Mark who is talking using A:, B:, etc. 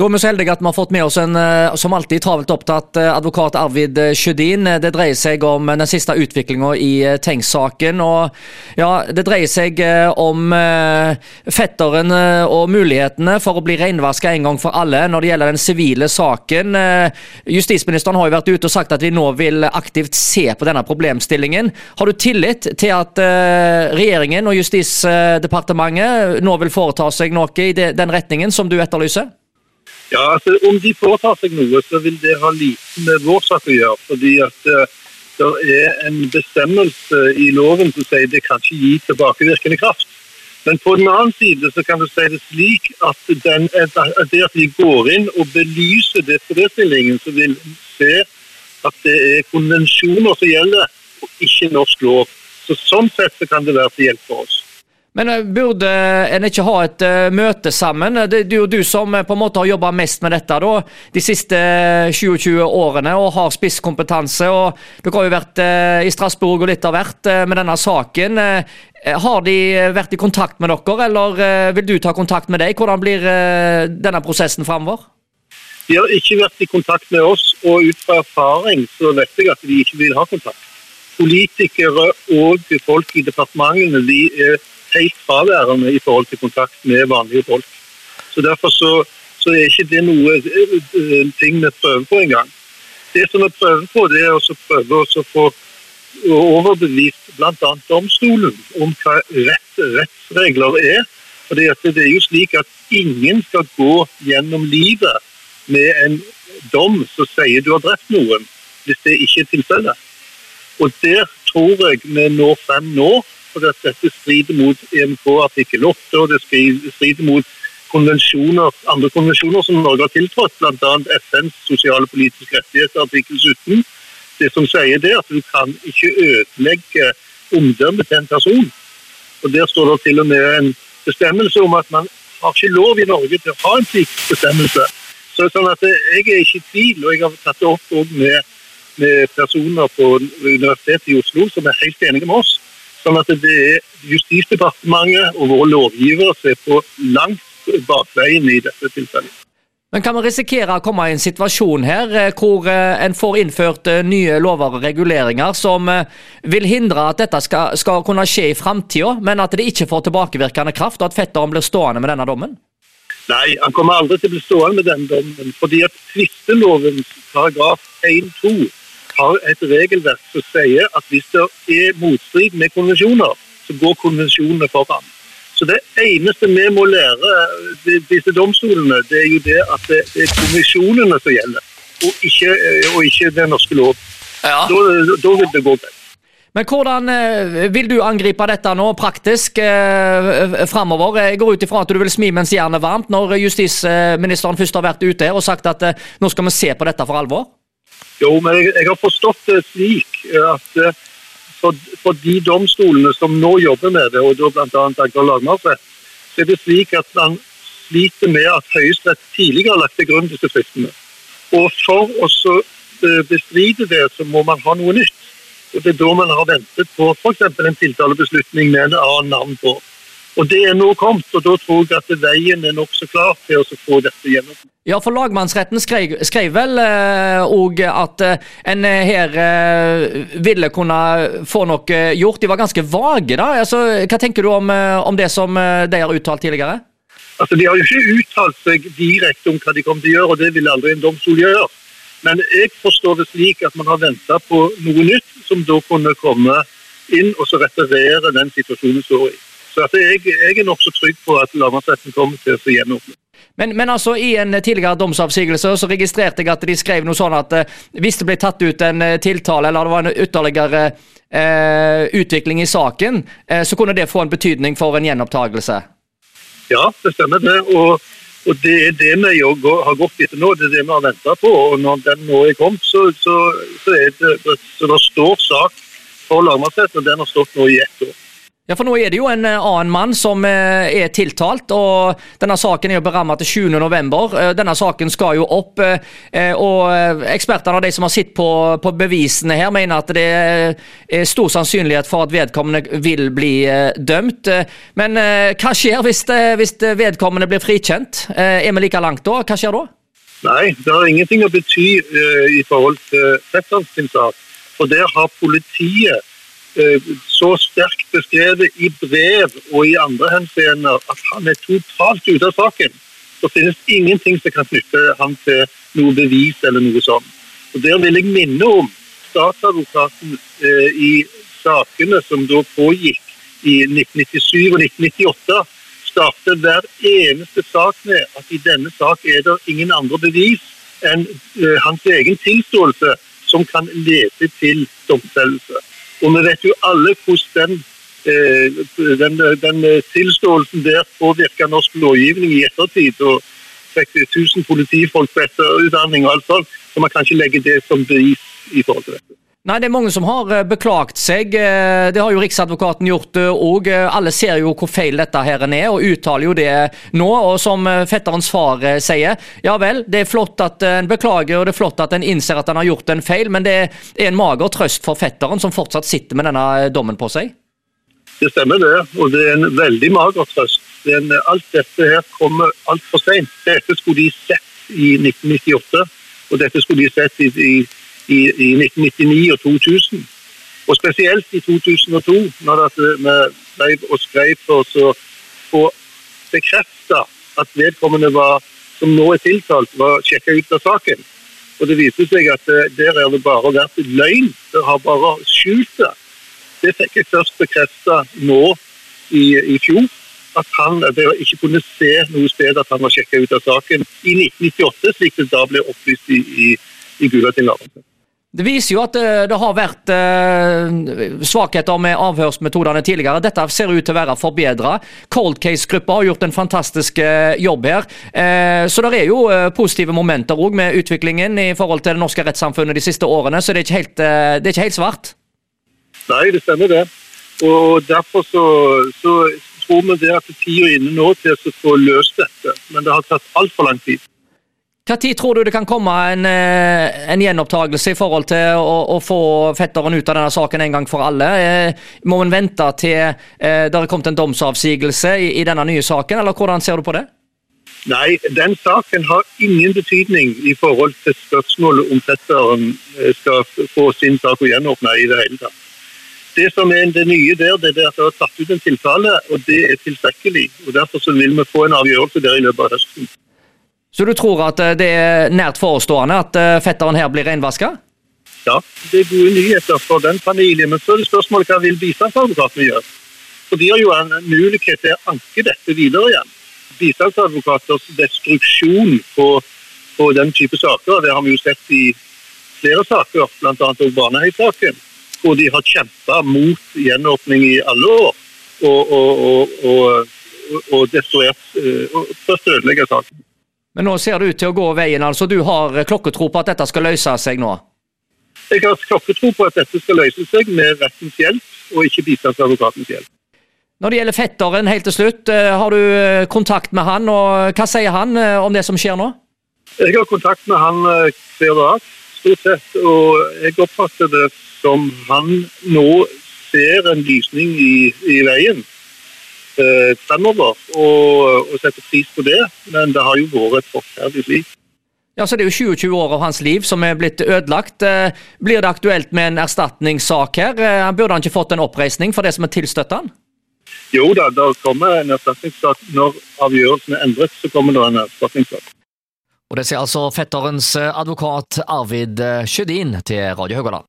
A: Da er vi så heldige at vi har fått med oss en eh, som alltid travelt opptatt eh, advokat Arvid eh, Sjødin. Det dreier seg om den siste utviklinga i Tengs-saken. Og ja, det dreier seg om fetteren og mulighetene for å bli renvaska en gang for alle når det gjelder den sivile saken. Justisministeren har jo vært ute og sagt at vi nå vil aktivt se på denne problemstillingen. Har du tillit til at regjeringen og Justisdepartementet nå vil foreta seg noe i den retningen som du etterlyser?
B: Ja, altså Om de foretar seg noe, så vil det ha lite med vår sak å gjøre. fordi at uh, det er en bestemmelse i loven som sier det kan ikke gi tilbakevirkende kraft. Men på den annen side så kan du si det slik at, den, at det at vi går inn og belyser det problemstillingen, så vil vi se at det er konvensjoner som gjelder, og ikke norsk lov. Så Sånn sett så kan det være til hjelp for oss.
A: Men eh, burde en ikke ha et uh, møte sammen? Det er jo du som på en måte har jobba mest med dette da, de siste 20 årene og har spisskompetanse. og Dere har jo vært i Strasbourg og litt av hvert med denne saken. har de vært i kontakt med dere, eller vil du ta kontakt med deg? Hvordan blir denne prosessen framover?
B: De har ikke vært i kontakt med oss, og ut fra erfaring så vet jeg at de ikke vil ha kontakt. Politikere og folk i departementene de er helt fraværende i forhold til kontakt med vanlige folk. Så Derfor så, så er ikke det noe uh, ting vi prøver på engang. Det som vi prøver på, det er å prøve å få overbevist bl.a. domstolen om hva rett, rettsregler er. For det er jo slik at ingen skal gå gjennom livet med en dom som sier du har drept noen, hvis det ikke er tilfellet. Og der tror jeg vi når frem nå for dette strider mot EMK artikkel 8, og det strider mot konvensjoner, andre konvensjoner som Norge har tiltrådt, bl.a. FNs sosiale og politiske rettigheter artikkel 17. Det som sier det, at du kan ikke ødelegge omdømmet til en person. Og Der står det til og med en bestemmelse om at man har ikke lov i Norge til å ha en slik bestemmelse. Så sånn at Jeg er ikke i tvil, og jeg har tatt det opp med, med personer på Universitetet i Oslo som er helt enige med oss. Sånn at det er Justisdepartementet og våre lovgivere som er på langt bakveien i dette tilfellet.
A: Men Kan vi risikere å komme i en situasjon her eh, hvor eh, en får innført eh, nye lover og reguleringer som vil hindre at dette skal, skal kunne skje i framtida, men at det ikke får tilbakevirkende kraft, og at fetteren blir stående med denne dommen?
B: Nei, han kommer aldri til å bli stående med denne dommen. fordi at tvistelovens paragraf 1-2 har et regelverk som sier at hvis det er motstrid med konvensjoner, så går konvensjonene foran. Så Det eneste vi må lære disse domstolene, det er jo det at det er konvensjonene som gjelder, og ikke, og ikke den norske lov. Ja. Da, da vil det gå greit.
A: Men hvordan eh, vil du angripe dette nå praktisk eh, framover? Jeg går ut ifra at du vil smi mens jernet er varmt, når justisministeren først har vært ute og sagt at eh, nå skal vi se på dette for alvor?
B: Jo, men jeg, jeg, har forstått det slik at eh, for, for, de domstolene som nå jobber med det, og da bl.a. Agder lagmannsrett, så er det slik at man sliter med at Høyesterett tidligere har lagt til grunn disse fristene. Og for å eh, bestride det, så må man ha noe nytt. Og Det er da man har ventet på f.eks. en tiltalebeslutning med en annen navn på. Og Det er nå kommet, og da tror jeg at veien er nokså klar til å få dette gjennom.
A: Ja, for lagmannsretten skrev, skrev vel òg eh, at uh, en her eh, ville kunne få noe gjort. De var ganske vage, da. Altså, hva tenker du om, om det som de har uttalt tidligere?
B: Altså, De har jo ikke uttalt seg direkte om hva de kommer til å gjøre, og det vil aldri en domstol gjøre. Men jeg forstår det slik at man har venta på noe nytt som da kunne komme inn og så reparere den situasjonen som står i. Så jeg, jeg, er nokså trygg på at lagmannsretten kommer til å gjenåpne.
A: Men, men, altså, i en tidligere domsavsigelse så registrerte jeg at de skrev noe sånn at eh, hvis det ble tatt ut en eh, tiltale, eller det var en ytterligere eh, utvikling i saken, eh, så kunne det få en betydning for en gjenopptakelse?
B: Ja, det stemmer det. Og, og det er det vi har gått etter nå. Det er det vi har venta på. Og når den nå er kommet, så, så, så, er det, så det står sak for lagmannsretten, og den har stått nå i ett år.
A: Ja, for nå er det jo en eh, annen mann som eh, er tiltalt, og denne saken er jo berammet til 7.11. november. denne saken skal jo opp, og ekspertene og de som har sett på, på, bevisene her, mener at det er stor sannsynlighet for at vedkommende vil bli dømt. Men hva skjer hvis, hvis vedkommende blir frikjent? Er vi like langt da? Hva skjer da?
B: Nei, det har ingenting å bety i forhold til Petterns sak. For der har politiet Eh, så sterkt beskrevet i brev og i andre henseender at han er totalt ute av saken. Så finnes ingenting som kan knytte ham til noe bevis eller noe sånt. Og Der vil jeg minne om statsadvokaten eh, i sakene som da pågikk i 1997 og 1998. Startet hver eneste sak med at i denne sak er det ingen andre bevis enn eh, hans egen tilståelse som kan lede til domfellelse. Og vi vet jo alle hvordan den, eh, den, den tilståelsen der påvirker norsk lovgivning i ettertid. og fikk 1000 politifolk på etterutdanning og alt sånt, så man kan ikke legge det som bevis i forhold til dette.
A: Nei, Det er mange som har eh, beklagt seg. Eh, det har jo Riksadvokaten gjort òg. Alle ser jo hvor feil dette her er, og uttaler jo det nå. Og som fetterens far sier, ja vel, det er flott at en beklager og det er flott at en innser at en har gjort en feil, men det er en mager trøst for fetteren som fortsatt sitter med denne dommen på seg?
B: Det stemmer det, og det er en veldig mager trøst. En, alt dette her kommer altfor seint. Dette skulle de sett i 1998, og dette skulle de sett i, i i, i 1999 og 2000. Og spesielt i 2002, når vi ble og skrev for å få bekrefta at vedkommende var, som nå er tiltalt, var sjekka ut av saken. Og Det viser seg at eh, der er det bare vært løgn. Det har bare skjult det. Det fikk jeg først bekrefta nå i, i, fjor. At han ikke kunne se noe sted at han var sjekka ut av saken i 1998, slik det da ble opplyst i, i, i Gulatingsloven.
A: Det viser jo at det, det har vært eh, svakheter med avhørsmetodene tidligere. Dette ser ut til å være forbedra. Cold Case-gruppa har gjort en fantastisk eh, jobb her. Eh, så det er jo eh, positive momenter òg med utviklingen i forhold til det norske rettssamfunnet de siste årene. Så det er ikke helt, eh, er ikke helt svart.
B: Nei, det stemmer det. Og derfor så, så tror vi det at tida er inne nå til å få løst dette. Men det har tatt altfor lang tid.
A: Hva tid tror du det kan komme en, eh, en gjenopptakelse i forhold til å, å, få fetteren ut av denne saken en gang for alle? Eh, må en vente til eh, det har kommet en domsavsigelse i, i, denne nye saken, eller hvordan ser du på det?
B: Nei, den saken har ingen betydning i forhold til spørsmålet om fetteren skal få sin sak gjenåpna i det hele tatt. Det som er det nye der, det er at det er tatt ut en tiltale, og det er tilstrekkelig. og Derfor vil vi få en avgjørelse der i løpet av høsten.
A: Så du tror at eh, det er nært forestående at eh, fetteren her blir renvaska?
B: Ja, det er gode nyheter for den familien. Men så er det spørsmålet hva vil bistandsadvokatene gjøre? For De har jo en mulighet til å anke dette videre igjen. Bistandsadvokaters destruksjon på, på den type saker, det har vi jo sett i flere saker, bl.a. Baneheia-saken, hvor de har kjempa mot gjenåpning i alle år. Og, og, og, og, og destruert, eh, først ødelegge saken.
A: Men nå ser det ut til å gå veien. altså Du har klokketro på at dette skal løse seg nå?
B: Jeg har klokketro på at dette skal løse seg med rettens hjelp, og ikke bistandsadvokatens hjelp.
A: Når det gjelder fetteren, helt til slutt, eh, har du eh, kontakt med han, og hva sier han eh, om det som skjer nå?
B: Jeg har kontakt med han hver dag, stort sett, og jeg oppfatter det som han nå ser en lysning i, i veien eh, fremover og, og setter pris på det. Men det har jo vært et forferdelig liv.
A: Ja, så Det er jo 27 år av hans liv som er blitt ødelagt. Eh, blir det aktuelt med en erstatningssak her? Eh, burde han ikke fått en oppreisning for det som er tilstøtt han?
B: Jo da, det kommer en erstatningssak. Når avgjørelsen er endret, så kommer det en erstatningssak.
A: Og Det sier altså fetterens advokat Arvid Sjødin til Radio Høgåland.